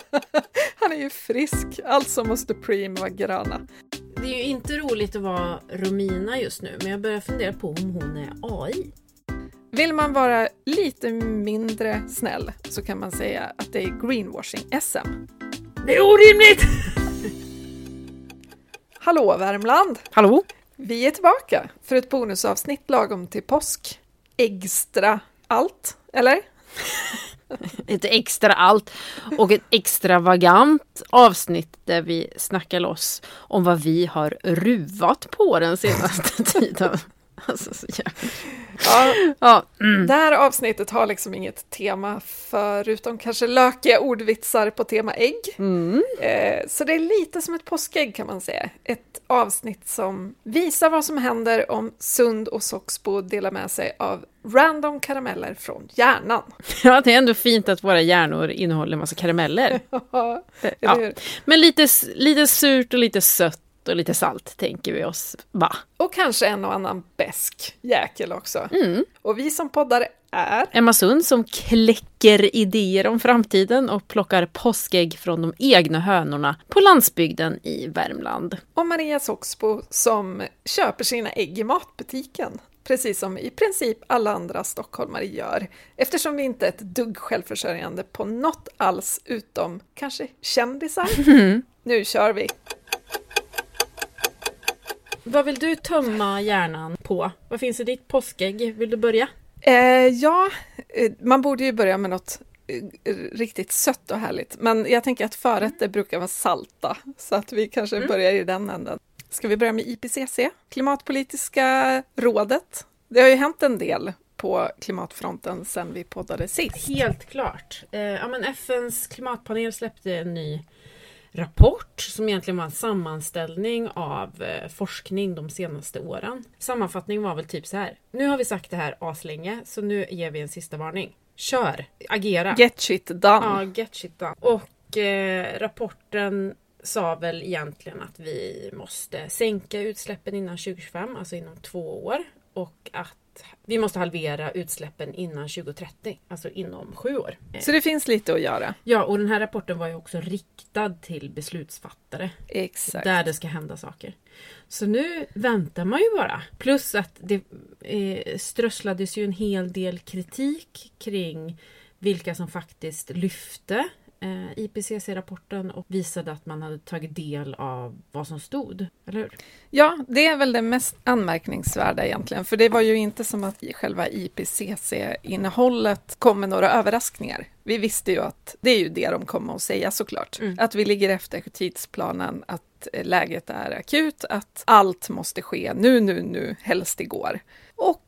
Han är ju frisk, alltså måste Preem vara gröna. Det är ju inte roligt att vara Romina just nu, men jag börjar fundera på om hon är AI. Vill man vara lite mindre snäll så kan man säga att det är greenwashing-SM. Det är orimligt! Hallå Värmland! Hallå? Vi är tillbaka för ett bonusavsnitt lagom till påsk. Extra allt, eller? Ett extra allt och ett extravagant avsnitt där vi snackar loss om vad vi har ruvat på den senaste tiden. Alltså så Ja, ja, mm. det här avsnittet har liksom inget tema förutom kanske lökiga ordvitsar på tema ägg. Mm. Eh, så det är lite som ett påskägg kan man säga. Ett avsnitt som visar vad som händer om Sund och Soxbo delar med sig av random karameller från hjärnan. ja, det är ändå fint att våra hjärnor innehåller en massa karameller. Ja? Men lite, lite surt och lite sött och lite salt tänker vi oss, va? Och kanske en och annan besk jäkel också. Mm. Och vi som poddar är Emma Sund som kläcker idéer om framtiden och plockar påskägg från de egna hönorna på landsbygden i Värmland. och Maria Soxbo som köper sina ägg i matbutiken. Precis som i princip alla andra stockholmare gör. Eftersom vi inte är ett dugg självförsörjande på något alls utom kanske kändisar. Nu kör vi! Vad vill du tömma hjärnan på? Vad finns i ditt påskägg? Vill du börja? Eh, ja, eh, man borde ju börja med något eh, riktigt sött och härligt. Men jag tänker att förrätter brukar vara salta, så att vi kanske börjar i den änden. Ska vi börja med IPCC, Klimatpolitiska rådet? Det har ju hänt en del på klimatfronten sedan vi poddade sist. Helt klart. Eh, ja, men FNs klimatpanel släppte en ny rapport som egentligen var en sammanställning av eh, forskning de senaste åren. Sammanfattningen var väl typ så här. Nu har vi sagt det här aslänge så nu ger vi en sista varning. Kör! Agera! Get shit done! Ja, get shit done. Och eh, rapporten sa väl egentligen att vi måste sänka utsläppen innan 2025, alltså inom två år. Och att vi måste halvera utsläppen innan 2030, alltså inom sju år. Så det finns lite att göra. Ja, och den här rapporten var ju också riktad till beslutsfattare. Exakt. Där det ska hända saker. Så nu väntar man ju bara. Plus att det eh, strösslades ju en hel del kritik kring vilka som faktiskt lyfte IPCC-rapporten och visade att man hade tagit del av vad som stod. Eller hur? Ja, det är väl det mest anmärkningsvärda egentligen, för det var ju inte som att själva IPCC-innehållet kom med några överraskningar. Vi visste ju att det är ju det de kommer att säga såklart, Mm. att vi ligger efter tidsplanen, att eh, läget är akut, att allt måste ske nu, nu, nu, helst igår. Och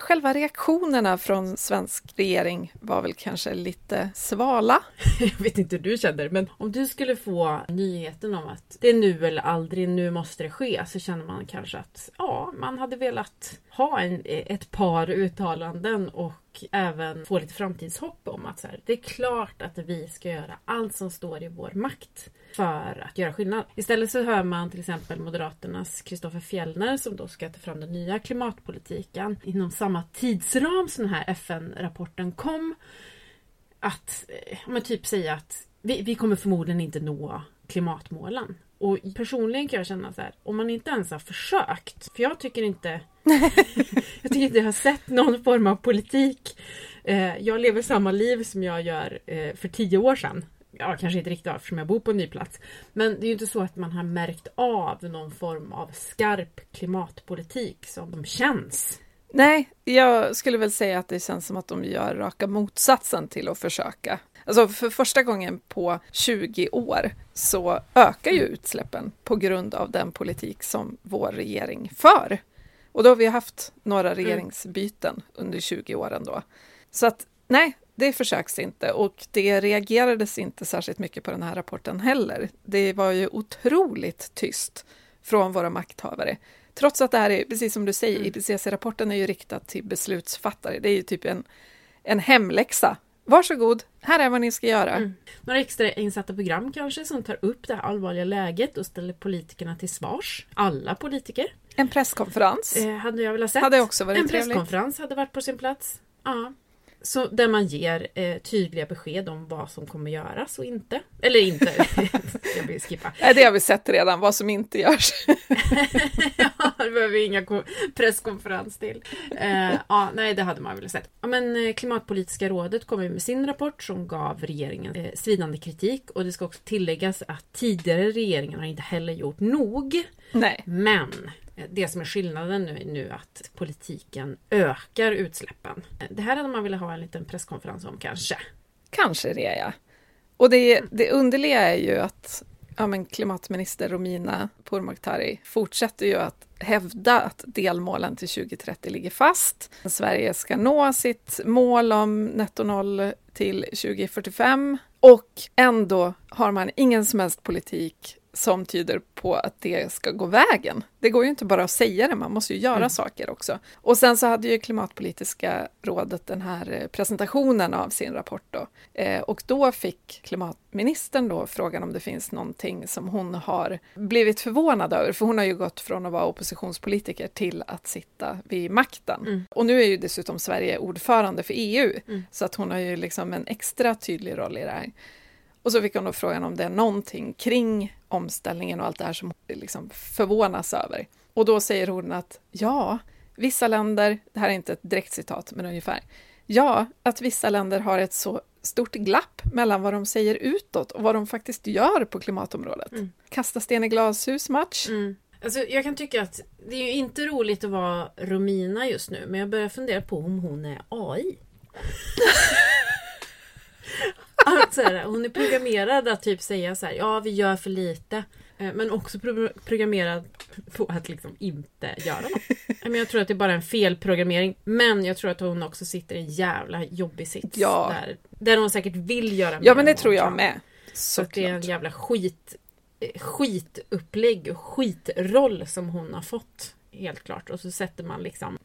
själva reaktionerna från svensk regering var väl kanske lite svala. Jag vet inte hur du känner, men om du skulle få nyheten om att det är nu eller aldrig, nu måste det ske, så känner man kanske att ja, man hade velat ha en, ett par uttalanden och och även få lite framtidshopp om att så här, det är klart att vi ska göra allt som står i vår makt för att göra skillnad. Istället så hör man till exempel Moderaternas Kristoffer Fjellner som då ska ta fram den nya klimatpolitiken inom samma tidsram som den här FN-rapporten kom att eh, ja, men typ säga att vi, vi kommer förmodligen inte nå klimatmålen. Och personligen kan jag känna så här, om man inte ens har försökt, för jag tycker inte jag tycker inte jag har sett någon form av politik. Eh, jag lever samma liv som jag gör eh, för tio år sedan. Ja, kanske inte riktigt eftersom jag bor på en ny plats. Men det är ju inte så att man har märkt av någon form av skarp klimatpolitik som känns. Nej, jag skulle väl säga att det känns som att de gör raka motsatsen till att försöka. Alltså för första gången på 20 år så ökar ju utsläppen på grund av den politik som vår regering för. Och då har vi haft några regeringsbyten under 20 åren då. Så att nej, det försöks inte och det reagerades inte särskilt mycket på den här rapporten heller. Det var ju otroligt tyst från våra makthavare. Trots att det här är, precis som du säger, Mm. IPCC-rapporten är ju riktad till beslutsfattare. Det är ju typ en, en hemläxa. Varsågod, här är vad ni ska göra. Mm. Några extra insatta program kanske som tar upp det här allvarliga läget och ställer politikerna till svars. Alla politiker. En presskonferens Eh, hade jag velat sett. hade också varit en trevligt. presskonferens hade varit på sin plats. Ja. Så där man ger eh, tydliga besked om vad som kommer göras och inte. Eller inte. jag vill skippa. Nej, det har vi sett redan, vad som inte görs. ja, det behöver vi inga presskonferens till. Eh, ja, nej, det hade man väl sett. Ja, men eh, Klimatpolitiska rådet kom med sin rapport som gav regeringen eh, svidande kritik och det ska också tilläggas att tidigare regeringar har inte heller gjort nog. Nej. Men det som är skillnaden nu är nu att politiken ökar utsläppen. Det här hade man velat ha en liten presskonferens om kanske. Kanske det, ja. Och det, det underliga är ju att ja, men klimatminister Romina Pourmokhtari fortsätter ju att hävda att delmålen till 2030 ligger fast. Sverige ska nå sitt mål om netto noll till 2045 och ändå har man ingen som helst politik som tyder på att det ska gå vägen. Det går ju inte bara att säga det, man måste ju göra mm. saker också. Och sen så hade ju Klimatpolitiska rådet den här eh, presentationen av sin rapport då. Eh, och då fick klimatministern då frågan om det finns någonting som hon har blivit förvånad över, för hon har ju gått från att vara oppositionspolitiker till att sitta vid makten. Mm. Och nu är ju dessutom Sverige ordförande för EU, mm. så att hon har ju liksom en extra tydlig roll i det här. Och så fick hon då frågan om det är någonting kring omställningen och allt det här som liksom förvånas över. Och då säger hon att ja, vissa länder, det här är inte ett direkt citat, men ungefär, ja, att vissa länder har ett så stort glapp mellan vad de säger utåt och vad de faktiskt gör på klimatområdet. Mm. Kasta sten i glashus-match. Mm. Alltså, jag kan tycka att det är ju inte roligt att vara Romina just nu, men jag börjar fundera på om hon är AI. Så här, hon är programmerad att typ säga så här, ja vi gör för lite. Eh, men också pro programmerad på att liksom inte göra något. Men jag tror att det är bara en felprogrammering. Men jag tror att hon också sitter i en jävla jobbig sits. Ja. Där, där hon säkert vill göra mer. Ja men det tror jag med. Så det är en jävla skit eh, skitupplägg och skitroll som hon har fått. Helt klart. Och så sätter man liksom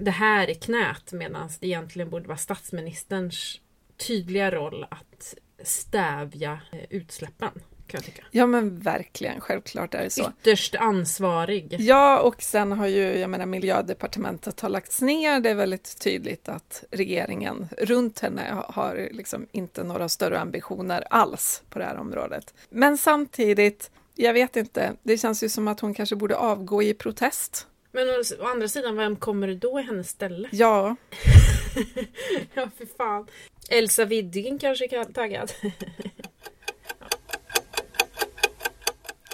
det här i knät medan det egentligen borde vara statsministerns tydliga roll att stävja eh, utsläppen. Kan jag tycka. Ja men verkligen, självklart är det så. Ytterst ansvarig. Ja och sen har ju, jag menar miljödepartementet har lagts ner. Det är väldigt tydligt att regeringen runt henne har liksom inte några större ambitioner alls på det här området. Men samtidigt, jag vet inte, det känns ju som att hon kanske borde avgå i protest. Men å andra sidan, vem kommer då i hennes ställe? Ja. ja, för fan. Elsa Widding kanske är taggad.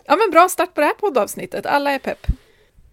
ja men bra start på det här poddavsnittet. Alla är pepp.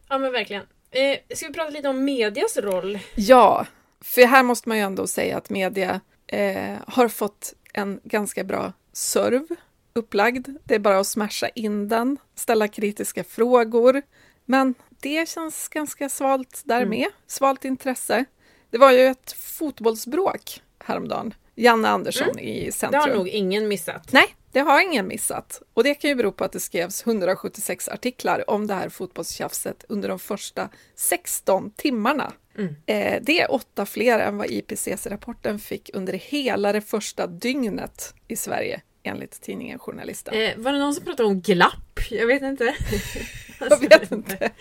Ja men verkligen. Eh, ska vi prata lite om medias roll? Ja, för här måste man ju ändå säga att media eh, har fått en ganska bra serv upplagd. Det är bara att smasha in den, ställa kritiska frågor. Men det känns ganska svalt där mm. med. Svalt intresse. Det var ju ett fotbollsbråk häromdagen. Janne Andersson mm. i centrum. Det har nog ingen missat. Nej, det har ingen missat. Och det kan ju bero på att det skrevs 176 artiklar om det här fotbollstjafset under de första 16 timmarna. Mm. Eh, det är åtta fler än vad IPCC-rapporten fick under hela det första dygnet i Sverige enligt tidningen Journalisten. Eh, var det någon som pratade om glapp? Jag vet inte. Jag vet inte.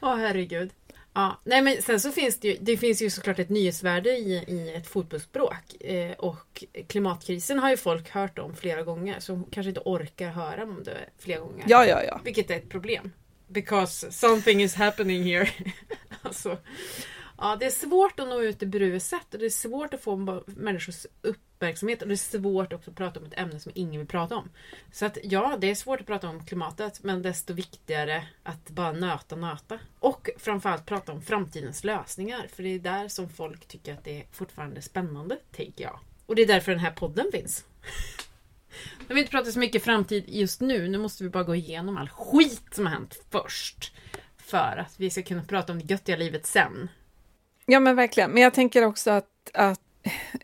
Åh oh, herregud. Ja, nej men sen så finns det ju, det finns ju såklart ett nyhetsvärde i, i ett fotbollsspråk. Eh, och klimatkrisen har ju folk hört om flera gånger så kanske inte orkar höra om det flera gånger. Ja, ja, ja. Vilket är ett problem. Because something is happening here. alltså, Ja, det är svårt att nå ut i bruset och det är svårt att få människors uppmärksamhet och det är svårt också att prata om ett ämne som ingen vill prata om. Så att ja, det är svårt att prata om klimatet men desto viktigare att bara nöta, nöta. Och framförallt prata om framtidens lösningar för det är där som folk tycker att det är fortfarande spännande, tänker jag. Och det är därför den här podden finns. Jag vill inte prata så mycket framtid just nu. Nu måste vi bara gå igenom all skit som har hänt först. För att vi ska kunna prata om det göttiga livet sen. Ja men verkligen, men jag tänker också att, att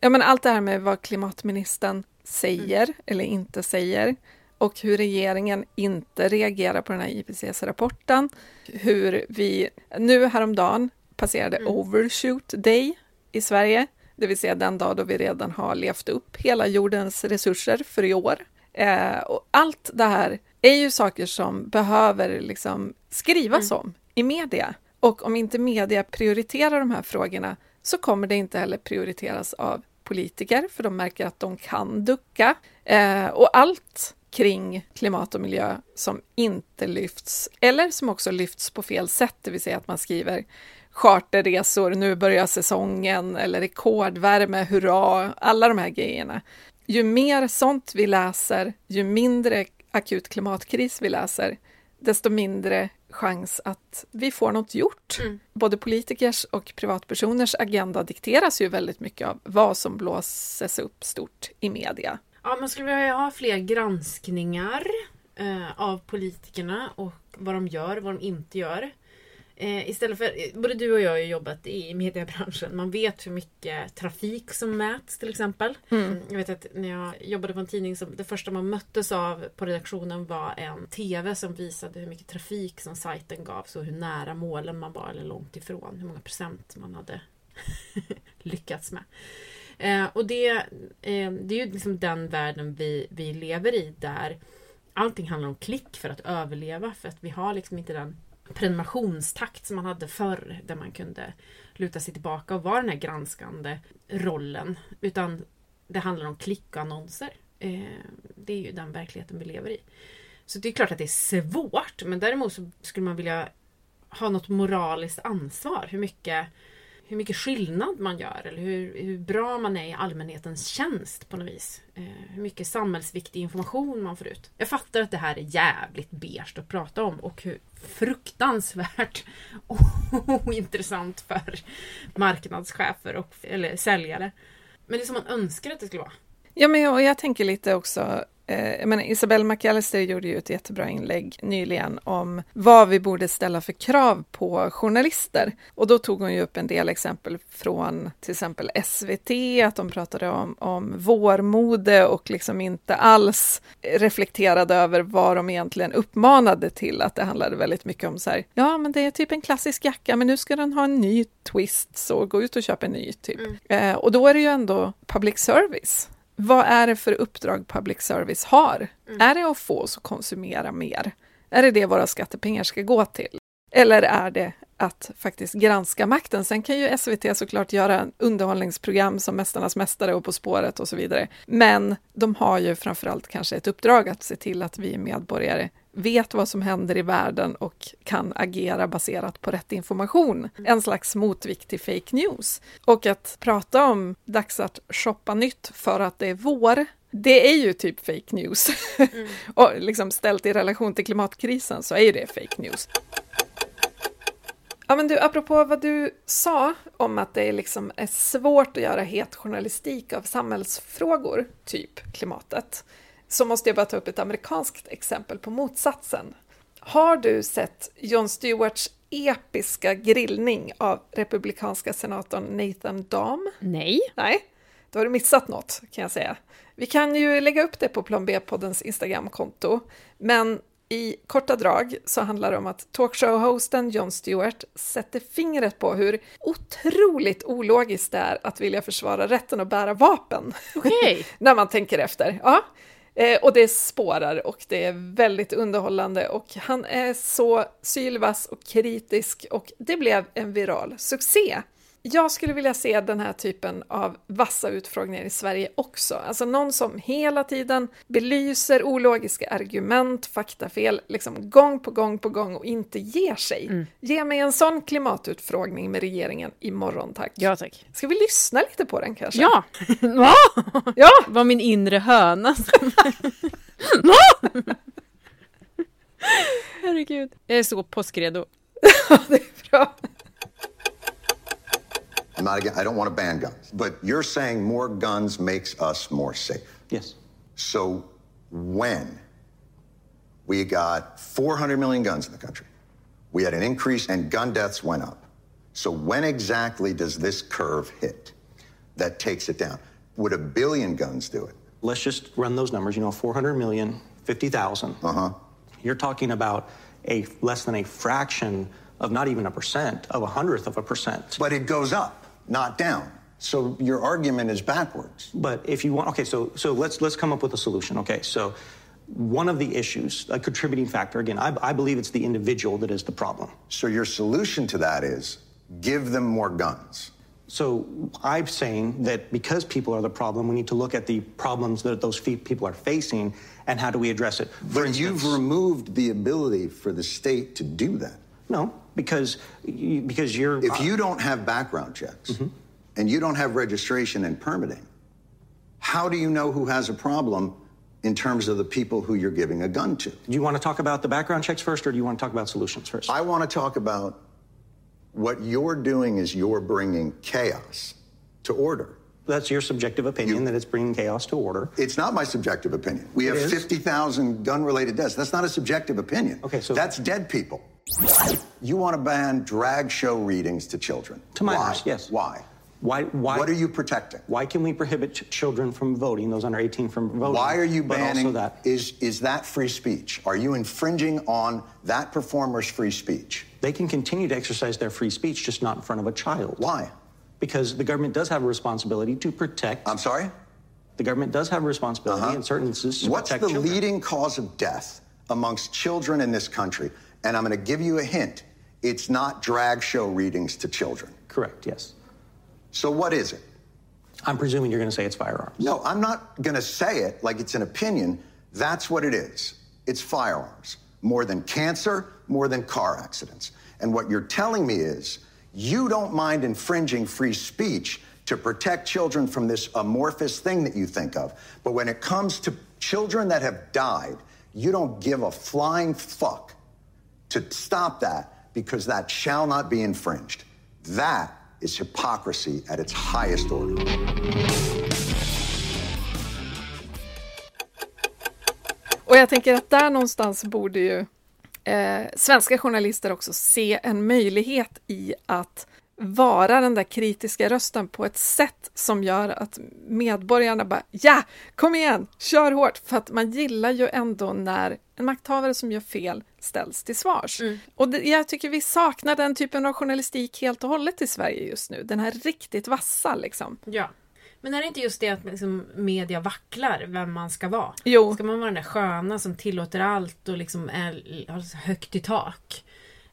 ja, men allt det här med vad klimatministern säger mm. eller inte säger och hur regeringen inte reagerar på den här IPCC-rapporten. Hur vi nu häromdagen passerade mm. overshoot day i Sverige, det vill säga den dag då vi redan har levt upp hela jordens resurser för i år. Eh, och allt det här är ju saker som behöver liksom skrivas mm. om i media. Och om inte media prioriterar de här frågorna så kommer det inte heller prioriteras av politiker, för de märker att de kan ducka. Eh, och allt kring klimat och miljö som inte lyfts, eller som också lyfts på fel sätt, det vill säga att man skriver charterresor, nu börjar säsongen, eller rekordvärme, hurra, alla de här grejerna. Ju mer sånt vi läser, ju mindre akut klimatkris vi läser, desto mindre chans att vi får något gjort. Mm. Både politikers och privatpersoners agenda dikteras ju väldigt mycket av vad som blåses upp stort i media. Ja, man skulle vilja ha fler granskningar eh, av politikerna och vad de gör, vad de inte gör. Eh, istället för, både du och jag har jobbat i mediebranschen. Man vet hur mycket trafik som mäts till exempel. Mm. Jag vet att när jag jobbade på en tidning så det första man möttes av på redaktionen var en TV som visade hur mycket trafik som sajten gav. Så hur nära målen man var eller långt ifrån. Hur många procent man hade lyckats med. Eh, och det, eh, det är ju liksom den världen vi, vi lever i där allting handlar om klick för att överleva. För att vi har liksom inte den prenumerationstakt som man hade förr där man kunde luta sig tillbaka och vara den här granskande rollen. Utan det handlar om klick och annonser. Eh, det är ju den verkligheten vi lever i. Så det är klart att det är svårt men däremot så skulle man vilja ha något moraliskt ansvar. Hur mycket hur mycket skillnad man gör eller hur, hur bra man är i allmänhetens tjänst på något vis. Eh, hur mycket samhällsviktig information man får ut. Jag fattar att det här är jävligt beige att prata om och hur fruktansvärt ointressant för marknadschefer och eller säljare. Men det är som man önskar att det skulle vara. Ja, men jag, jag tänker lite också jag menar, Isabelle McAllister gjorde ju ett jättebra inlägg nyligen om vad vi borde ställa för krav på journalister. Och då tog hon ju upp en del exempel från till exempel SVT, att de pratade om, om vårmode och liksom inte alls reflekterade över vad de egentligen uppmanade till, att det handlade väldigt mycket om så här, ja men det är typ en klassisk jacka, men nu ska den ha en ny twist, så gå ut och köp en ny typ. Mm. Eh, och då är det ju ändå public service vad är det för uppdrag public service har? Mm. Är det att få oss att konsumera mer? Är det det våra skattepengar ska gå till? Eller är det att faktiskt granska makten? Sen kan ju SVT såklart göra underhållningsprogram som Mästarnas Mästare och På spåret och så vidare. Men de har ju framförallt kanske ett uppdrag att se till att vi medborgare vet vad som händer i världen och kan agera baserat på rätt information. En slags motvikt till fake news. Och att prata om dags att shoppa nytt för att det är vår, det är ju typ fake news. Mm. och liksom ställt i relation till klimatkrisen så är ju det fake news. Ja men du, apropå vad du sa om att det liksom är svårt att göra het journalistik av samhällsfrågor, typ klimatet så måste jag bara ta upp ett amerikanskt exempel på motsatsen. Har du sett Jon Stewarts episka grillning av republikanska senatorn Nathan Dahm? Nej. Nej, då har du missat något kan jag säga. Vi kan ju lägga upp det på Plan B-poddens Instagramkonto, men i korta drag så handlar det om att talkshow-hosten Jon Stewart sätter fingret på hur otroligt ologiskt det är att vilja försvara rätten att bära vapen. Okay. När man tänker efter. Ja, Eh, och det spårar och det är väldigt underhållande och han är så sylvass och kritisk och det blev en viral succé. Jag skulle vilja se den här typen av vassa utfrågningar i Sverige också. Alltså någon som hela tiden belyser ologiska argument, faktafel, liksom gång på gång på gång och inte ger sig. Mm. Ge mig en sån klimatutfrågning med regeringen imorgon tack. Ja tack. Ska vi lyssna lite på den kanske? Ja! Va? ja! Det var min inre höna. Herregud. Jag är så påskredo. det är bra. I'm not against, I don't want to ban guns, but you're saying more guns makes us more safe. Yes. So when we got 400 million guns in the country, we had an increase and gun deaths went up. So when exactly does this curve hit that takes it down? Would a billion guns do it? Let's just run those numbers. You know, 400 million, 50,000. Uh-huh. You're talking about a less than a fraction of not even a percent, of a hundredth of a percent. But it goes up not down. So your argument is backwards. But if you want, okay, so so let's let's come up with a solution. Okay, so one of the issues, a contributing factor, again, I, I believe it's the individual that is the problem. So your solution to that is give them more guns. So I'm saying that because people are the problem, we need to look at the problems that those people are facing and how do we address it. For But you've removed the ability for the state to do that. No, because you, because you're If uh, you don't have background checks mm-hmm. and you don't have registration and permitting, how do you know who has a problem in terms of the people who you're giving a gun to? Do you want to talk about the background checks first, or do you want to talk about solutions first? I want to talk about what you're doing is you're bringing chaos to order. That's your subjective opinion You- that it's bringing chaos to order. It's not my subjective opinion. We have 50,000 gun related deaths. That's not a subjective opinion. Okay, so- That's dead people. You want to ban drag show readings to children. To my Why? yes. Why? Why? Why? What are you protecting? Why can we prohibit ch- children from voting? Those under 18 from voting. Why are you but banning? Also that Is is that free speech? Are you infringing on that performer's free speech? they can continue to exercise their free speech, just not in front of a child. Why? Because the government does have a responsibility to protect. I'm sorry. the government does have a responsibility Uh-huh. in certain instances to What's the children. leading cause of death amongst children in this country? And I'm going to give you a hint. It's not drag show readings to children. Correct. Yes. So what is it? I'm presuming you're going to say it's firearms. No, I'm not going to say it like it's an opinion. That's what it is. It's firearms. More than cancer, more than car accidents. And what you're telling me is you don't mind infringing free speech to protect children from this amorphous thing that you think of. But when it comes to children that have died, you don't give a flying fuck to stop that because that shall not be infringed. That is hypocrisy at its highest order. Och jag tänker att där någonstans borde ju eh, svenska journalister också se en möjlighet i att vara den där kritiska rösten på ett sätt som gör att medborgarna bara ja, kom igen, kör hårt, för att man gillar ju ändå när en makthavare som gör fel ställs till svars. Och det, jag tycker vi saknar den typen av journalistik helt och hållet i Sverige just nu, den här riktigt vassa liksom. Ja. Men är det inte just det att liksom media vacklar vem man ska vara? Jo. Ska man vara den där sköna som tillåter allt och liksom är, har högt i tak?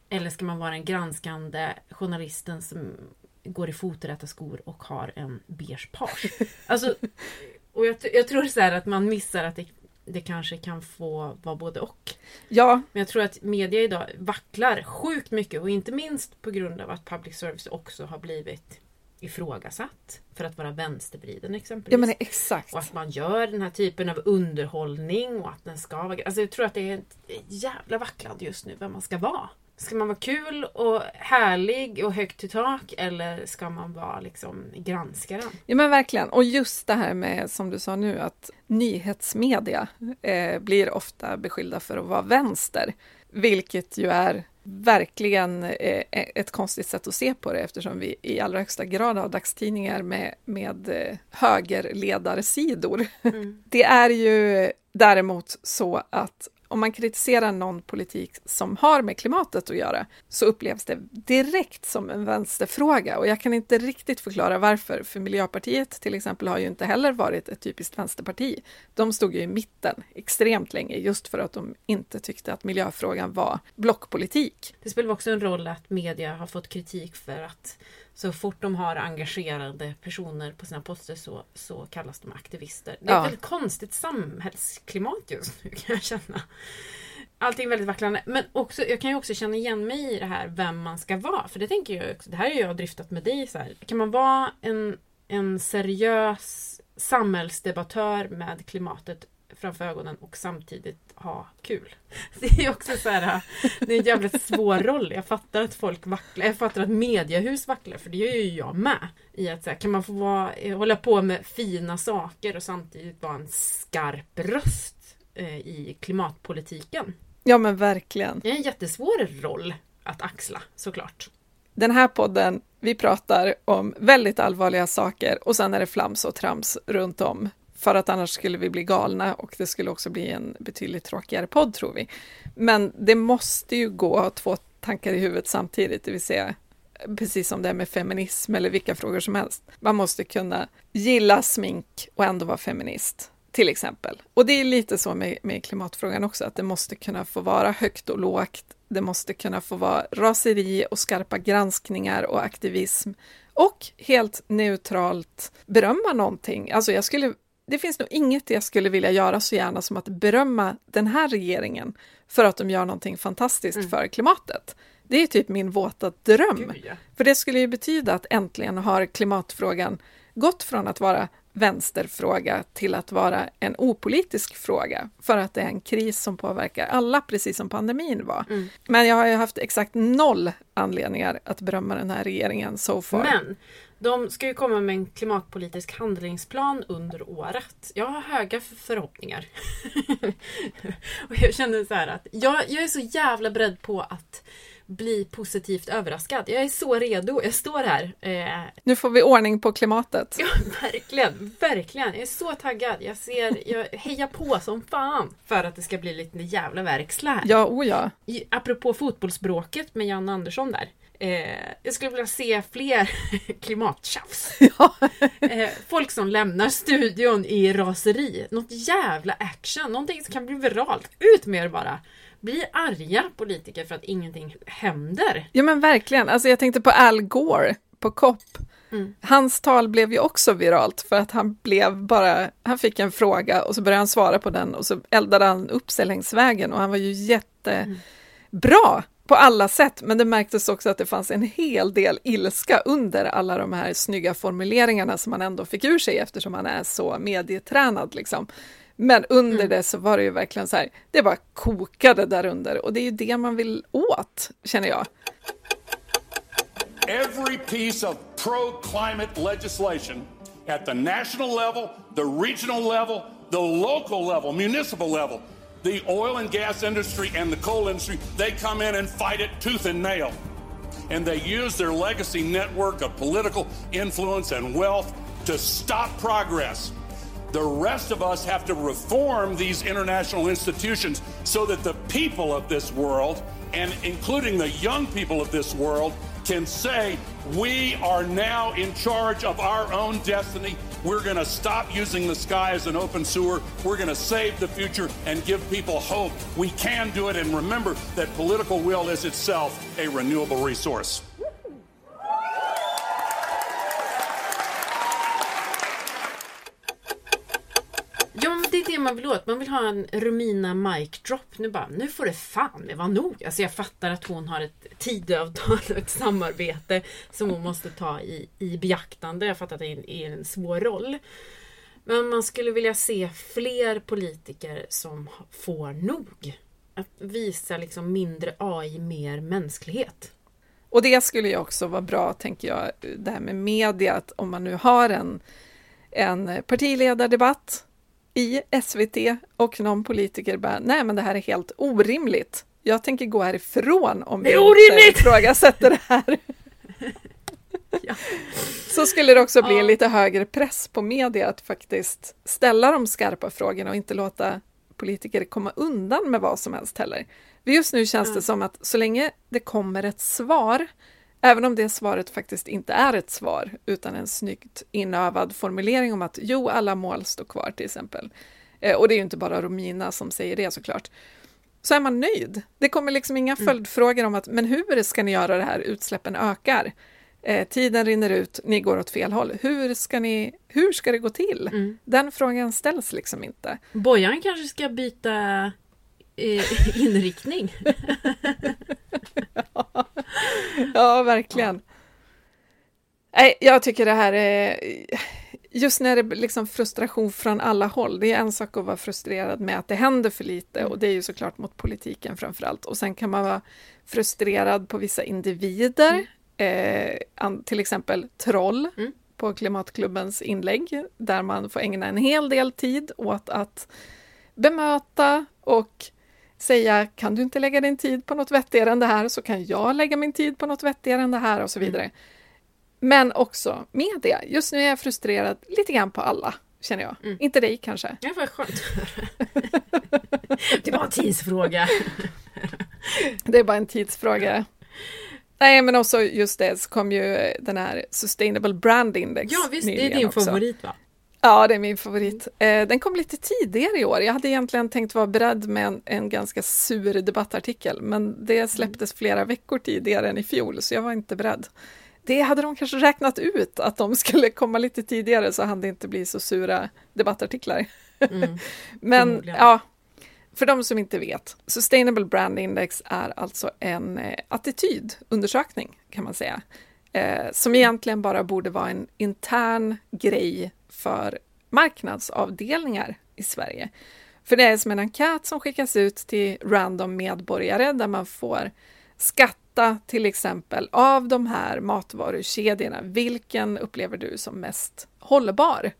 Eller ska man vara den granskande journalisten som går i foträta skor och har en beige page? Alltså, och jag, jag tror så här att man missar att det, det kanske kan få vara både och. Ja, Men jag tror att media idag vacklar sjukt mycket och inte minst på grund av att public service också har blivit ifrågasatt för att vara vänstervriden exempelvis. ja men exakt. Och att man gör den här typen av underhållning och att den ska vara... Alltså jag tror att det är ett jävla vacklande just nu vem man ska vara. Ska man vara kul och härlig och högt i tak eller ska man vara liksom granskaren? Ja men verkligen, och just det här med som du sa nu att nyhetsmedia eh, blir ofta beskyllda för att vara vänster, vilket ju är verkligen eh, ett konstigt sätt att se på det eftersom vi i allra högsta grad har dagstidningar med, med eh, högerledarsidor. Det är ju däremot så att om man kritiserar någon politik som har med klimatet att göra så upplevs det direkt som en vänsterfråga och jag kan inte riktigt förklara varför, för Miljöpartiet till exempel har ju inte heller varit ett typiskt vänsterparti. De stod ju i mitten extremt länge just för att de inte tyckte att miljöfrågan var blockpolitik. Det spelar också en roll att media har fått kritik för att så fort de har engagerade personer på sina poster så, så kallas de aktivister. Det är Ja. ett väldigt konstigt samhällsklimat just nu kan jag känna. Allting är väldigt vacklande. Men också, jag kan ju också känna igen mig i det här vem man ska vara. För det tänker jag också, det här har jag dryftat med dig. Så här. Kan man vara en, en seriös samhällsdebattör med klimatet framför ögonen och samtidigt ha kul. Det är också så här, det är en jävligt svår roll. Jag fattar att folk vacklar, jag fattar att mediehus vacklar, för det gör ju jag med. I att så här, kan man få vara, eh, hålla på med fina saker och samtidigt vara en skarp röst eh, i klimatpolitiken. Ja men verkligen. Det är en jättesvår roll att axla såklart. Den här podden, vi pratar om väldigt allvarliga saker och sen är det flams och trams runt om. För att annars skulle vi bli galna och det skulle också bli en betydligt tråkigare podd tror vi. Men det måste ju gå att ha två tankar i huvudet samtidigt, det vill säga precis som det är med feminism eller vilka frågor som helst. Man måste kunna gilla smink och ändå vara feminist, till exempel. Och det är lite så med, med klimatfrågan också, att det måste kunna få vara högt och lågt. Det måste kunna få vara raseri och skarpa granskningar och aktivism och helt neutralt berömma någonting. Alltså jag skulle, det finns nog inget jag skulle vilja göra så gärna som att berömma den här regeringen för att de gör någonting fantastiskt mm. för klimatet. Det är typ min våta dröm. Gud, ja. För det skulle ju betyda att äntligen har klimatfrågan gått från att vara vänsterfråga till att vara en opolitisk fråga för att det är en kris som påverkar alla, precis som pandemin var. Mm. Men jag har ju haft exakt noll anledningar att berömma den här regeringen so far. Men de ska ju komma med en klimatpolitisk handlingsplan under året. Jag har höga förhoppningar. och jag känner så här att jag, jag är så jävla beredd på att bli positivt överraskad. Jag är så redo. Jag står här. Eh... Nu får vi ordning på klimatet. Ja, verkligen. Verkligen. Jag är så taggad. Jag ser, jag hejar på som fan för att det ska bli lite jävla verkstad här. Ja, oh ja. Apropå fotbollsbråket med Jan Andersson där. Eh, jag skulle vilja se fler klimattjafs. Ja. eh, folk som lämnar studion i raseri. Något jävla action. Någonting som kan bli viralt. Ut med er bara blir arga politiker för att ingenting händer. Ja men verkligen, alltså jag tänkte på Al Gore på COP. Mm. Hans tal blev ju också viralt för att han blev bara, han fick en fråga och så började han svara på den och så eldade han upp sig längs vägen och han var ju jättebra på alla sätt, men det märktes också att det fanns en hel del ilska under alla de här snygga formuleringarna som han ändå fick ur sig eftersom han är så medietränad liksom. Men under mm. det så var det ju verkligen så här, det bara kokade där under och det är ju det man vill åt, känner jag. Every piece of pro-climate legislation at the national level, the regional level, the local level, municipal level, the oil and gas industry and the coal industry, they come in and fight it tooth and nail. And they use their legacy network of political influence and wealth to stop progress. The rest of us have to reform these international institutions so that the people of this world, and including the young people of this world, can say, we are now in charge of our own destiny. We're going to stop using the sky as an open sewer. We're going to save the future and give people hope. We can do it. And remember that political will is itself a renewable resource. Det man vill åt. Man vill ha en Romina mic drop. Nu bara, nu får det fan med vara nog. Alltså jag fattar att hon har ett Tidöavtal och ett samarbete som hon måste ta i, i beaktande. Jag fattar att det är, är en svår roll. Men man skulle vilja se fler politiker som får nog. Att visa liksom mindre AI, mer mänsklighet. Och det skulle ju också vara bra, tänker jag, det här med media, att om man nu har en, en partiledardebatt i SVT och någon politiker bara, nej men det här är helt orimligt. Jag tänker gå härifrån om vi inte ifrågasätter det här. ja. Så skulle det också bli ja. lite högre press på media att faktiskt ställa de skarpa frågorna och inte låta politiker komma undan med vad som helst heller. För just nu känns det som att så länge det kommer ett svar Även om det svaret faktiskt inte är ett svar, utan en snyggt inövad formulering om att jo, alla mål står kvar till exempel. Eh, och det är ju inte bara Romina som säger det såklart. Så är man nöjd. Det kommer liksom inga mm. följdfrågor om att men hur ska ni göra det här, utsläppen ökar. Eh, tiden rinner ut, ni går åt fel håll. Hur ska, ni, hur ska det gå till? Mm. Den frågan ställs liksom inte. Bojan kanske ska byta eh, inriktning. ja. verkligen. Nej, jag tycker det här är... Just när det är liksom frustration från alla håll. Det är en sak att vara frustrerad med att det händer för lite och det är ju såklart mot politiken framför allt. Och sen kan man vara frustrerad på vissa individer, mm. eh, till exempel troll mm. på Klimatklubbens inlägg, där man får ägna en hel del tid åt att bemöta och säga kan du inte lägga din tid på något vettigare än det här så kan jag lägga min tid på något vettigare än det här och så vidare. Mm. Men också media. Just nu är jag frustrerad lite grann på alla, känner jag. Mm. Inte dig kanske? Ja, vad skönt. det var en tidsfråga. det är bara en tidsfråga. Nej, men också just det, så kom ju den här Sustainable Brand Index Ja, visst, det är din också. favorit va? Ja, det är min favorit. Eh, den kom lite tidigare i år. Jag hade egentligen tänkt vara beredd med en, en ganska sur debattartikel, men det släpptes flera veckor tidigare än i fjol, så jag var inte beredd. det hade de kanske räknat ut, att de skulle komma lite tidigare så hann det inte bli så sura debattartiklar. Mm, Men ja, för de som inte vet, Sustainable Brand Index är alltså en eh, attitydundersökning kan man säga. Eh, som egentligen bara borde vara en intern grej för marknadsavdelningar i Sverige. För det är som en enkät som skickas ut till random medborgare där man får skatta till exempel av de här matvarukedjorna. Vilken upplever du som mest hållbar?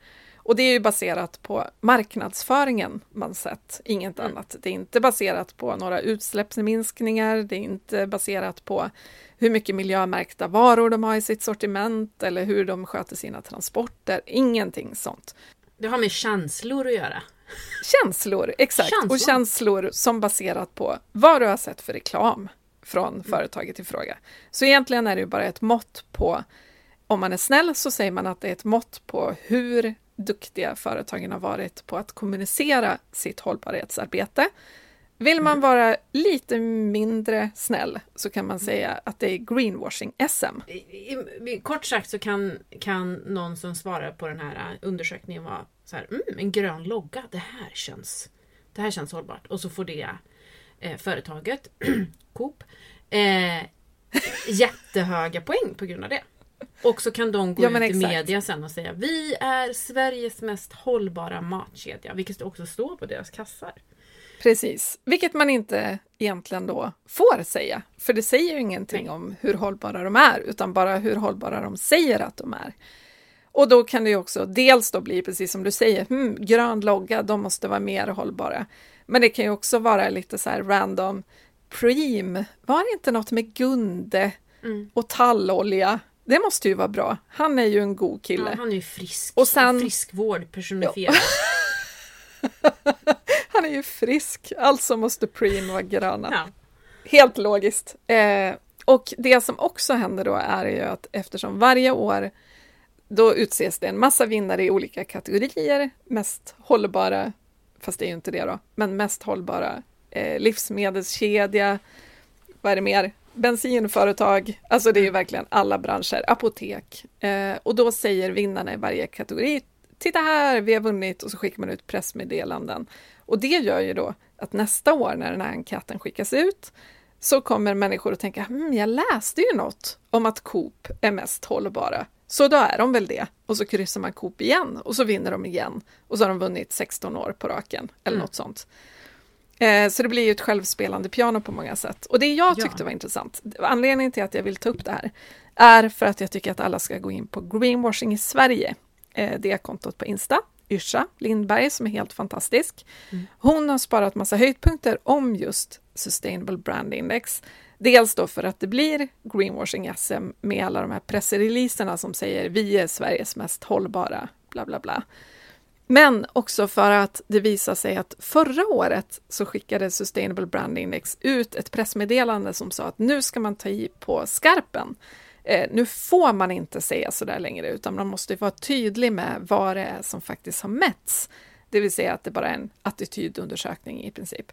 Och det är ju baserat på marknadsföringen man sett, inget annat. Det är inte baserat på några utsläppsminskningar, det är inte baserat på hur mycket miljömärkta varor de har i sitt sortiment eller hur de sköter sina transporter, ingenting sånt. Det har med känslor att göra. Känslor, exakt. Känslor. Och känslor som baserat på vad du har sett för reklam från företaget i fråga. Så egentligen är det ju bara ett mått på, om man är snäll så säger man att det är ett mått på hur duktiga företagen har varit på att kommunicera sitt hållbarhetsarbete. Vill man vara lite mindre snäll så kan man säga att det är greenwashing-SM. I, i, kort sagt så kan, kan någon som svarar på den här undersökningen vara så här, mm, en grön logga, det här känns, det här känns hållbart. Och så får det eh, företaget, Coop, eh, jättehöga poäng på grund av det. Och så kan de gå Ja, ut i media sen och säga vi är Sveriges mest hållbara matkedja, vilket också står på deras kassar. Precis, vilket man inte egentligen då får säga, för det säger ju ingenting om hur hållbara de är, utan bara hur hållbara de säger att de är. Och då kan det ju också dels då bli, precis som du säger, hmm, grön logga, de måste vara mer hållbara. Men det kan ju också vara lite så här random, Preem, var det inte något med Gunde och tallolja? Det måste ju vara bra. Han är ju en god Ja, kille. han är ju frisk. Och sen- Friskvård personifierad. Han är ju frisk, alltså måste Preem vara gröna. Ja. Helt logiskt. Eh, och det som också händer då är ju att eftersom varje år då utses det en massa vinnare i olika kategorier, mest hållbara, fast det är ju inte det då, men mest hållbara eh, livsmedelskedja, vad är det mer? Bensinföretag, alltså det är ju verkligen alla branscher, apotek. Eh, och då säger vinnarna i varje kategori, titta här, vi har vunnit, och så skickar man ut pressmeddelanden. Och det gör ju då att nästa år när den här enkäten skickas ut så kommer människor att tänka, hmm, jag läste ju något om att Coop är mest hållbara. Så då är de väl det. Och så kryssar man Coop igen och så vinner de igen. Och så har de vunnit 16 år på raken eller något sånt. Eh, så det blir ju ett självspelande piano på många sätt. Och det jag Ja. tyckte var intressant, anledningen till att jag vill ta upp det här, är för att jag tycker att alla ska gå in på Greenwashing i Sverige. Eh, det är kontot på Insta, Yrsa Lindberg som är helt fantastisk. Hon har sparat massa höjdpunkter om just Sustainable Brand Index. Dels då för att det blir greenwashing SM med alla de här pressreleaserna som säger vi är Sveriges mest hållbara, bla bla bla. Men också för att det visar sig att förra året så skickade Sustainable Brand Index ut ett pressmeddelande som sa att nu ska man ta i på skarpen. Eh, nu får man inte säga så där längre, utan man måste vara tydlig med vad det är som faktiskt har mätts. Det vill säga att det bara är en attitydundersökning i princip.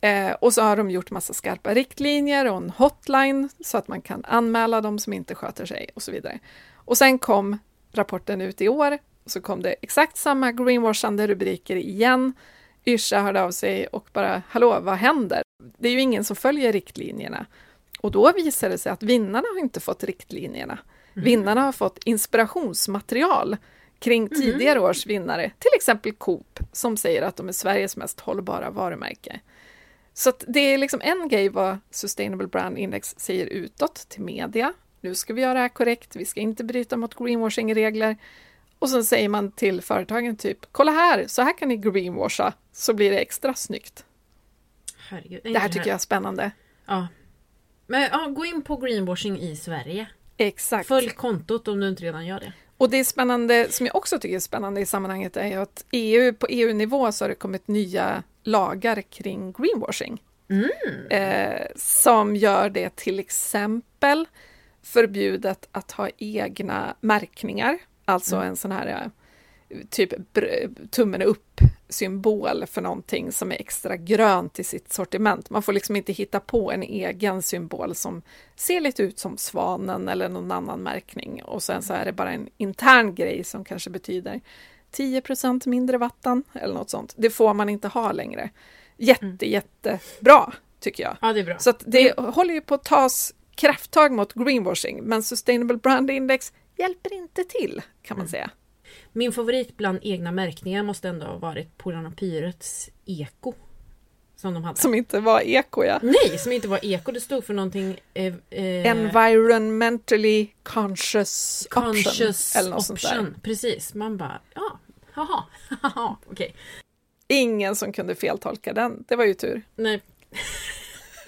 Eh, och så har de gjort massa skarpa riktlinjer och en hotline så att man kan anmäla de som inte sköter sig och så vidare. Och sen kom rapporten ut i år och så kom det exakt samma greenwashande rubriker igen. Yrsa hörde av sig och bara, hallå, vad händer? Det är ju ingen som följer riktlinjerna. Och då visade det sig att vinnarna har inte fått riktlinjerna. Vinnarna har fått inspirationsmaterial kring tidigare års vinnare, till exempel Coop, som säger att de är Sveriges mest hållbara varumärke. Så det är liksom en grej vad Sustainable Brand Index säger utåt till media. Nu ska vi göra det här korrekt, vi ska inte bryta mot greenwashing-regler. Och så säger man till företagen typ, kolla här, så här kan ni greenwasha, så blir det extra snyggt. Herregud. Det här tycker jag är spännande. Ja. Men ja, gå in på greenwashing i Sverige. Exakt. Följ kontot om du inte redan gör det. Och det är spännande, som jag också tycker är spännande i sammanhanget, är att EU, på EU-nivå så har det kommit nya lagar kring greenwashing. Eh, som gör det till exempel förbjudet att ha egna märkningar, alltså en sån här eh, typ tummen upp symbol för någonting som är extra grönt i sitt sortiment. Man får liksom inte hitta på en egen symbol som ser lite ut som svanen eller någon annan märkning och sen så är det bara en intern grej som kanske betyder 10% mindre vatten eller något sånt. Det får man inte ha längre. Jätte, mm. jättebra tycker jag. Ja, det är bra. Så det håller ju på att tas krafttag mot greenwashing, men Sustainable Brand Index hjälper inte till kan man mm. säga. Min favorit bland egna märkningar måste ändå ha varit Polarnapyrets Eko. Som de hade. Som inte var eko ja. Nej, som inte var eko. Det stod för någonting... Eh, eh, Environmentally conscious, conscious option. Eller något option. Precis, man bara ja, haha, okej. Okay. Ingen som kunde feltolka den, det var ju tur. Nej.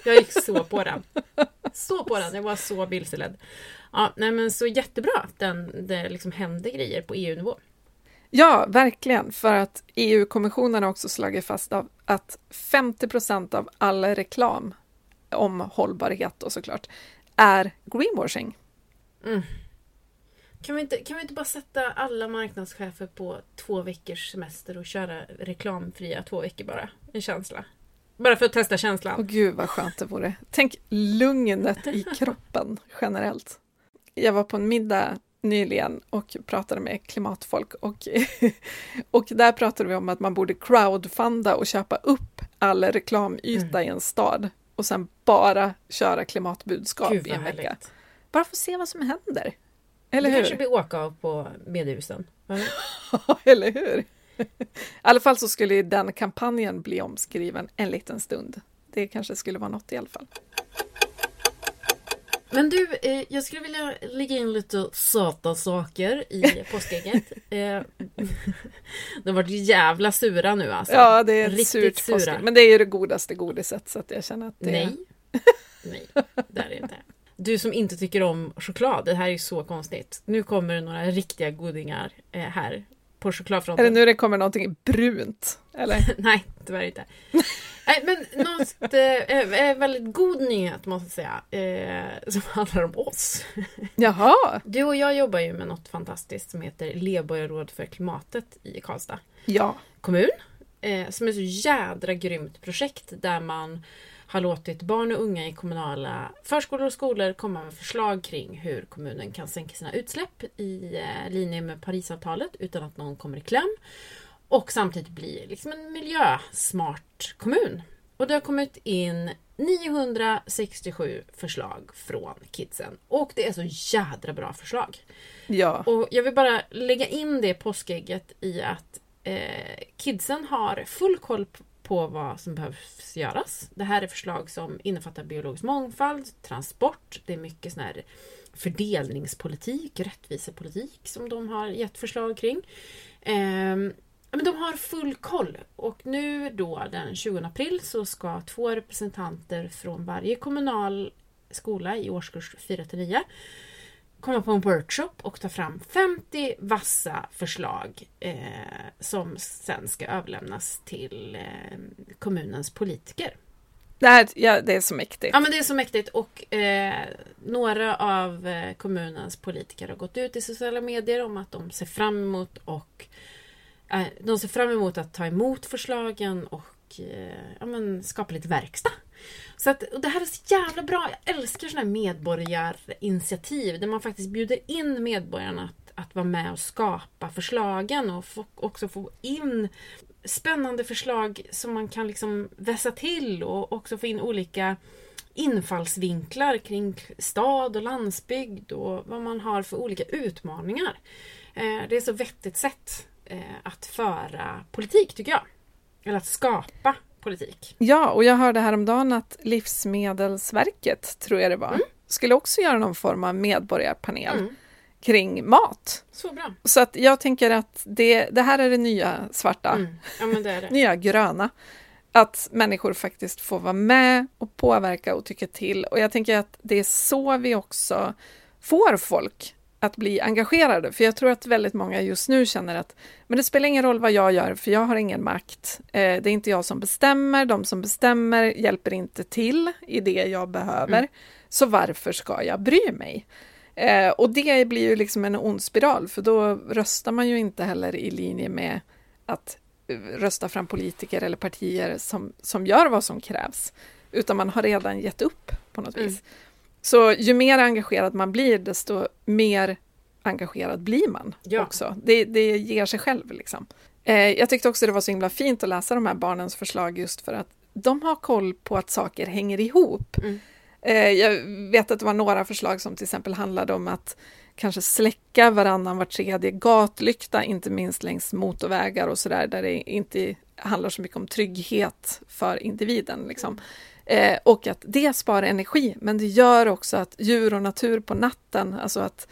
Jag gick så på den. Så på den, jag var så vilseledd. Ja, nej men så jättebra att den, det liksom hände grejer på EU-nivå. Ja, verkligen, för att EU-kommissionen har också slagit fast av att 50 procent av all reklam om hållbarhet och såklart är greenwashing. Mm. Kan, vi inte, kan vi inte bara sätta alla marknadschefer på två veckors semester och köra reklamfria två veckor bara? En känsla. Bara för att testa känslan. Åh gud vad skönt det vore. Tänk lugnet i kroppen generellt. Jag var på en middag nyligen och pratade med klimatfolk och, och där pratade vi om att man borde crowdfunda och köpa upp all reklamyta mm. i en stad och sen bara köra klimatbudskap i en vecka. Bara för att se vad som händer. Eller det hur? kanske blir åka av på mediehusen. Eller hur? I alla fall så skulle den kampanjen bli omskriven en liten stund. Det kanske skulle vara något i alla fall. Men du, eh, jag skulle vilja lägga in lite söta saker i påskägget. eh, de har varit jävla sura nu alltså. Ja, det är Riktigt surt sura. påskägg. Men det är ju det godaste godiset så att jag känner att det Nej. Nej, det är det inte. Du som inte tycker om choklad, det här är ju så konstigt. Nu kommer det några riktiga godingar eh, här på chokladfronten. Det nu det kommer någonting brunt? Eller? Nej, tyvärr inte. Nej, men något eh, väldigt god nyhet måste jag säga. Eh, som handlar om oss. Jaha! Du och jag jobbar ju med något fantastiskt som heter Leborgarråd för klimatet i Karlstad ja. kommun. Eh, som är så jädra grymt projekt där man har låtit barn och unga i kommunala förskolor och skolor komma med förslag kring hur kommunen kan sänka sina utsläpp i eh, linje med Parisavtalet utan att någon kommer i kläm. Och samtidigt bli liksom en miljösmart kommun. Och det har kommit in 967 förslag från kidsen. Och det är så jädra bra förslag. Ja. Och jag vill bara lägga in det påskägget i att eh, kidsen har full koll på vad som behövs göras. Det här är förslag som innefattar biologisk mångfald, transport, det är mycket sån här fördelningspolitik, rättvisepolitik som de har gett förslag kring. Eh, men de har full koll och nu då den 20 april så ska två representanter från varje kommunal skola i årskurs 4 till 9 komma på en workshop och ta fram 50 vassa förslag eh, som sen ska överlämnas till eh, kommunens politiker. Det, här, ja, det är så mäktigt. Ja men det är så mäktigt och eh, några av eh, kommunens politiker har gått ut i sociala medier om att de ser fram emot och eh, de ser fram emot att ta emot förslagen och eh, ja, men, skapa lite verkstad. Så att, det här är så jävla bra. Jag älskar sådana här medborgarinitiativ där man faktiskt bjuder in medborgarna att, att vara med och skapa förslagen och få, också få in spännande förslag som man kan liksom vässa till och också få in olika infallsvinklar kring stad och landsbygd och vad man har för olika utmaningar. Eh, det är så vettigt sätt eh, att föra politik tycker jag. Eller att skapa politik. Ja, och jag hörde häromdagen att Livsmedelsverket, tror jag det var, mm. skulle också göra någon form av medborgarpanel mm. kring mat. Så bra. Så att jag tänker att det, det här är det nya svarta, mm. ja, det det. nya gröna. Att människor faktiskt får vara med och påverka och tycka till. Och jag tänker att det är så vi också får folk att bli engagerade. För jag tror att väldigt många just nu känner att men det spelar ingen roll vad jag gör, för jag har ingen makt. Eh, det är inte jag som bestämmer, de som bestämmer hjälper inte till i det jag behöver. Mm. Så varför ska jag bry mig? Eh, och det blir ju liksom en ond spiral, för då röstar man ju inte heller i linje med att rösta fram politiker eller partier som, som gör vad som krävs, utan man har redan gett upp på något Mm. vis. Så ju mer engagerad man blir, desto mer engagerad blir man Ja. också. Det, det ger sig själv liksom. Eh, jag tyckte också det var så himla fint att läsa de här barnens förslag just för att de har koll på att saker hänger ihop. Mm. Eh, jag vet att det var några förslag som till exempel handlade om att kanske släcka varannan var tredje gatlykta, inte minst längs motorvägar och sådär, där det inte handlar så mycket om trygghet för individen. Liksom. Eh, och att det sparar energi, men det gör också att djur och natur på natten, alltså att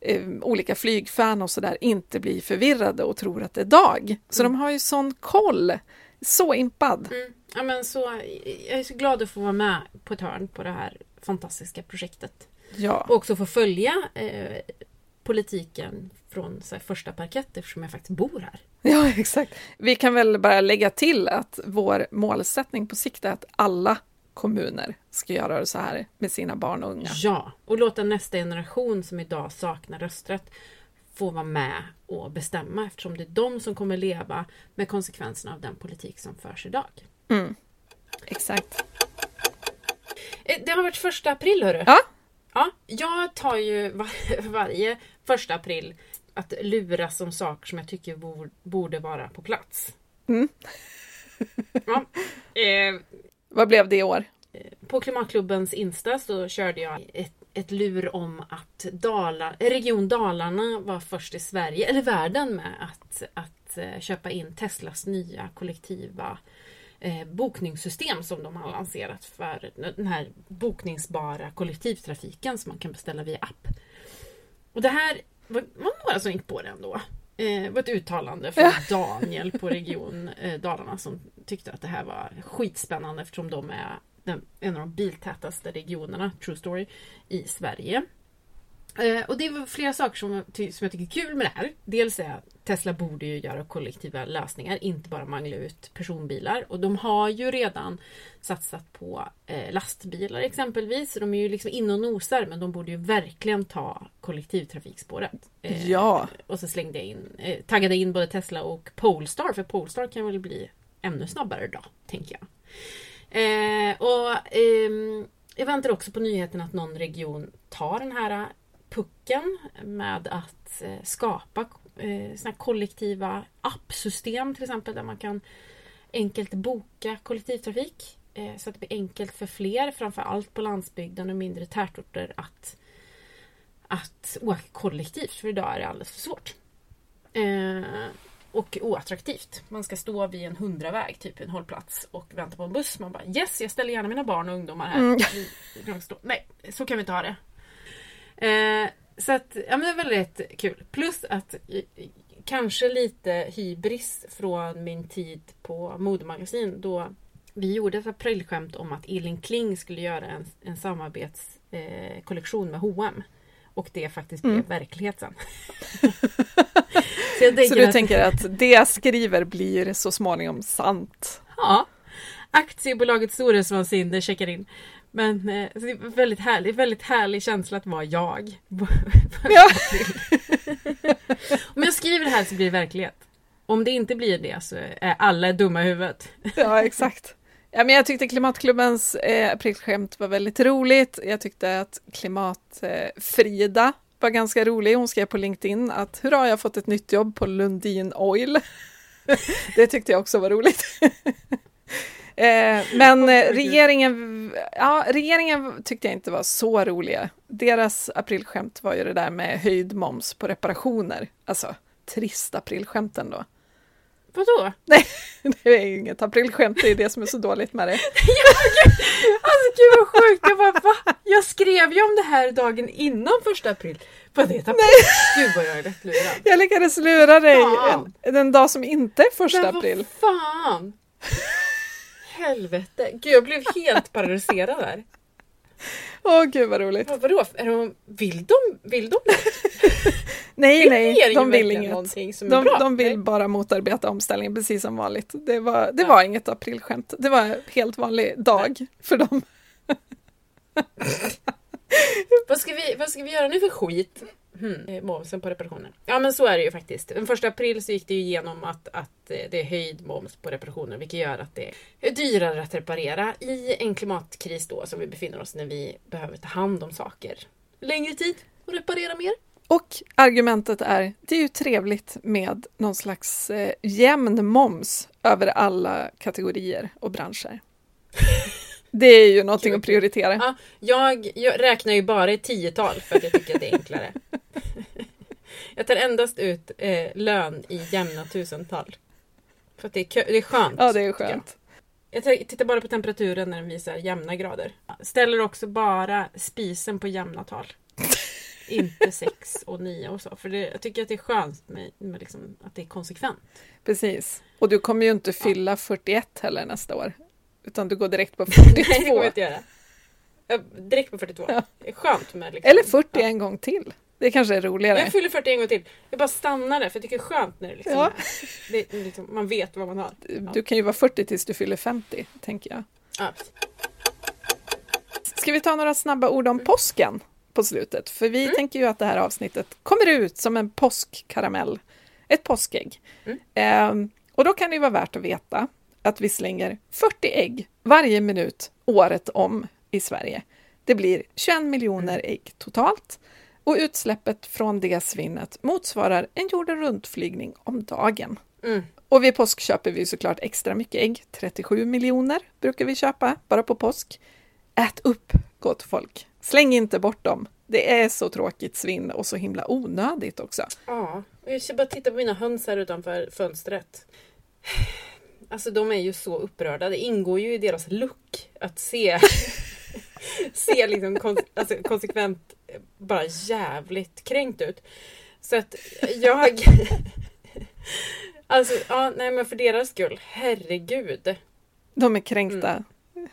eh, olika flygfan och sådär inte blir förvirrade och tror att det är dag. Så de har ju sån koll. Så impad. Mm. Ja, men så, jag är så glad att få vara med på ett hörn på det här fantastiska projektet. Ja. Och också få följa eh, politiken från här, första parkett eftersom jag faktiskt bor här. Ja, exakt. Vi kan väl bara lägga till att vår målsättning på sikt är att alla kommuner ska göra så här med sina barn och unga. Ja, och låta nästa generation som idag saknar rösträtt få vara med och bestämma eftersom det är de som kommer leva med konsekvenserna av den politik som förs idag. Exakt. Eh, Det har varit första april hörru. Ja, Ja, jag tar ju var, varje första april att luras om saker som jag tycker bor, borde vara på plats. Mm. Ja, eh, vad blev det i år? på Klimatklubbens Insta så körde jag ett, ett lur om att Dala, Region Dalarna var först i Sverige, eller världen med att, att eh, köpa in Teslas nya kollektiva eh, bokningssystem som de har lanserat för den här bokningsbara kollektivtrafiken som man kan beställa via app. Och det här var, var några som gick på det ändå. Eh, Det var ett uttalande från Daniel på Region eh, Dalarna som tyckte att det här var skitspännande eftersom de är den, en av de biltätaste regionerna, True Story, i Sverige. Eh, och det var flera saker som, jag tycker är kul med det här. Dels är Tesla borde ju göra kollektiva lösningar, inte bara mangla ut personbilar. Och de har ju redan satsat på eh, lastbilar exempelvis. De är ju liksom inne och nosar men de borde ju verkligen ta kollektivtrafikspåret. Eh, Ja. Och så slängde jag in, eh, taggade in både Tesla och Polestar för Polestar kan väl bli ännu snabbare då, tänker jag. Och ehm, jag väntar också på nyheten att någon region tar den här pucken med att skapa eh, såna kollektiva appsystem till exempel där man kan enkelt boka kollektivtrafik. Eh, så att det blir enkelt för fler, framförallt på landsbygden och mindre tätorter att, att åka kollektivt. För idag är det alldeles för svårt. Eh, och oattraktivt. Man ska stå vid en hundraväg, typ en hållplats och vänta på en buss. Man bara yes, jag ställer gärna mina barn och ungdomar här. Mm. Nej, så kan vi inte ha det. Eh, så att, ja men det är väldigt kul. Plus att eh, kanske lite hybris från min tid på modemagasin då vi gjorde ett aprilskämt om att Elin Kling skulle göra en, en samarbetskollektion eh, med H&M Och det faktiskt blev verklighet sen. så Så du att- tänker att det jag skriver blir så småningom sant? Ja. Aktiebolaget Storesvansinder checkar in. Men eh, så det är väldigt härlig, väldigt härlig känsla att vara jag. Ja. Om jag skriver det här så blir det verklighet. Om det inte blir det så är alla dumma i huvudet. Ja, exakt. Ja, men jag tyckte Klimatklubbens eh, aprilskämt var väldigt roligt. Jag tyckte att Klimat-Frida eh, var ganska rolig. Hon skrev på LinkedIn att hurra, jag har fått ett nytt jobb på Lundin Oil. det tyckte jag också var roligt. eh, men eh, regeringen, ja, regeringen tyckte jag inte var så roliga. Deras aprilskämt var ju det där med höjd moms på reparationer. Alltså, trist aprilskämt då. Vadå? Nej, det är ju inget aprilskämt, det är det som är så dåligt med det. Alltså gud vad sjukt! Jag bara va? Jag skrev ju om det här dagen innan första april. Vad det ett april? Gud vad jag är rätt lurad. Jag lyckades lura dig en, den dag som inte är första Men vad april. fan! Helvete! Gud jag blev helt paralyserad där. Åh gud vad roligt. Vad- Vadå? Är de, vill de, vill de? Nej, Vill nej, de vill inget. De, de vill Nej. bara motarbeta omställningen precis som vanligt. Det var, det Ja. var inget aprilskämt. Det var en helt vanlig dag för dem. Vad ska, vi, vad ska vi göra nu för skit? Hmm, momsen på reparationer. Ja men så är det ju faktiskt. Den första april så gick det ju igenom att, att eh, det är höjd moms på reparationer vilket gör att det är dyrare att reparera i en klimatkris då som vi befinner oss när vi behöver ta hand om saker längre tid och reparera mer. Och argumentet är, det är ju trevligt med någon slags eh, jämn moms över alla kategorier och branscher. Det är ju någonting att prioritera. Ja, jag, jag räknar ju bara i tiotal för att jag tycker att det är enklare. jag tar endast ut eh, lön i jämna tusental. För att det är, kö- det är skönt. Ja, det är jag. skönt. Jag tar- tittar bara på temperaturen när den visar jämna grader. Ställer också bara spisen på jämna tal. Inte 6 och 9 och så. För det, jag tycker att det är skönt med, med liksom, att det är konsekvent. Precis. Och du kommer ju inte fylla 41 heller nästa år. Utan du går direkt på Nej, det 42. kommer jag inte göra. Jag, direkt på 42. Ja. Det är skönt med liksom, Eller 40 ja. en gång till. Det kanske är roligare. Jag fyller 40 en gång till. Jag bara stannar där för jag tycker det är skönt när det liksom, Ja. det, liksom man vet vad man har. Ja. Du kan ju vara 40 tills du fyller 50, tänker jag. Ja. Ska vi ta några snabba ord om påsken på slutet? För vi tänker ju att det här avsnittet kommer ut som en påskkaramell, ett påskägg. Ehm, och då kan det ju vara värt att veta att vi slänger 40 ägg varje minut året om i Sverige. Det blir 21 miljoner ägg totalt och utsläppet från det svinnet motsvarar en jorden runt-flygning om dagen. Mm. Och vid påsk köper vi såklart extra mycket ägg. 37 miljoner brukar vi köpa bara på påsk. Ät upp, gott folk. Släng inte bort dem. Det är så tråkigt svinn och så himla onödigt också. Ja, jag ska bara titta på mina höns här utanför fönstret. Alltså de är ju så upprörda. Det ingår ju i deras look att se, se liksom kon- alltså, konsekvent eh, bara jävligt kränkt ut. Så att jag... Alltså, ja, nej men för deras skull, herregud. De är kränkta,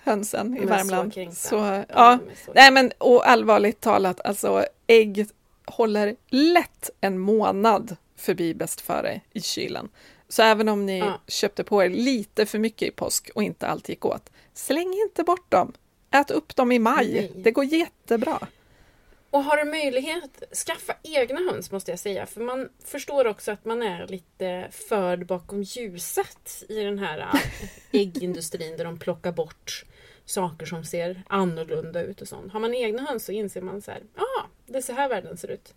hönsen i Mm. De är så Värmland. kränkta. Så, Ja, så Nej men och allvarligt talat, alltså ägg håller lätt en månad förbi bäst före i kylen. Så även om ni Ja. köpte på er lite för mycket i påsk och inte allt gick åt, släng inte bort dem. Ät upp dem i maj. Nej. Det går jättebra. Och har du möjlighet, skaffa egna höns måste jag säga. För man förstår också att man är lite förd bakom ljuset i den här äh, äggindustrin där de plockar bort saker som ser annorlunda ut och sånt. Har man egna höns så inser man så här, ja, ah, det är så här världen ser ut.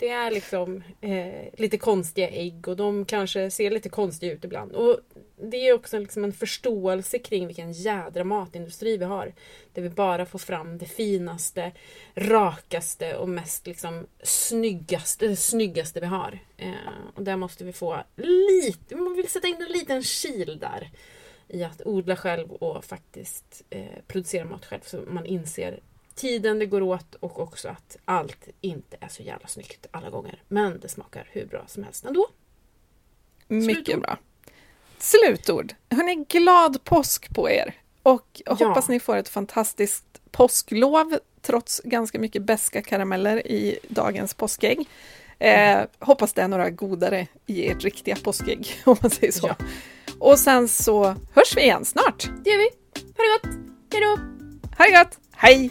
Det är liksom eh, lite konstiga ägg och de kanske ser lite konstiga ut ibland. Och det är också liksom en förståelse kring vilken jädra matindustri vi har. Där vi bara får fram det finaste, rakaste och mest liksom snyggaste, det snyggaste vi har. Eh, och där måste vi få lite, man vill sätta in en liten kil där. I att odla själv och faktiskt eh, producera mat själv så man inser tiden det går åt och också att allt inte är så jävla snyggt alla gånger. Men det smakar hur bra som helst ändå. Mycket Slutord. bra. Slutord. Hörni, glad påsk på er! Och Ja. hoppas ni får ett fantastiskt påsklov trots ganska mycket beska karameller i dagens påskägg. Eh, hoppas det är några godare i ert riktiga påskägg, om man säger så. Ja. Och sen så hörs vi igen snart. Det gör vi. Ha det gott! Hejdå! Ha det gott! Hej!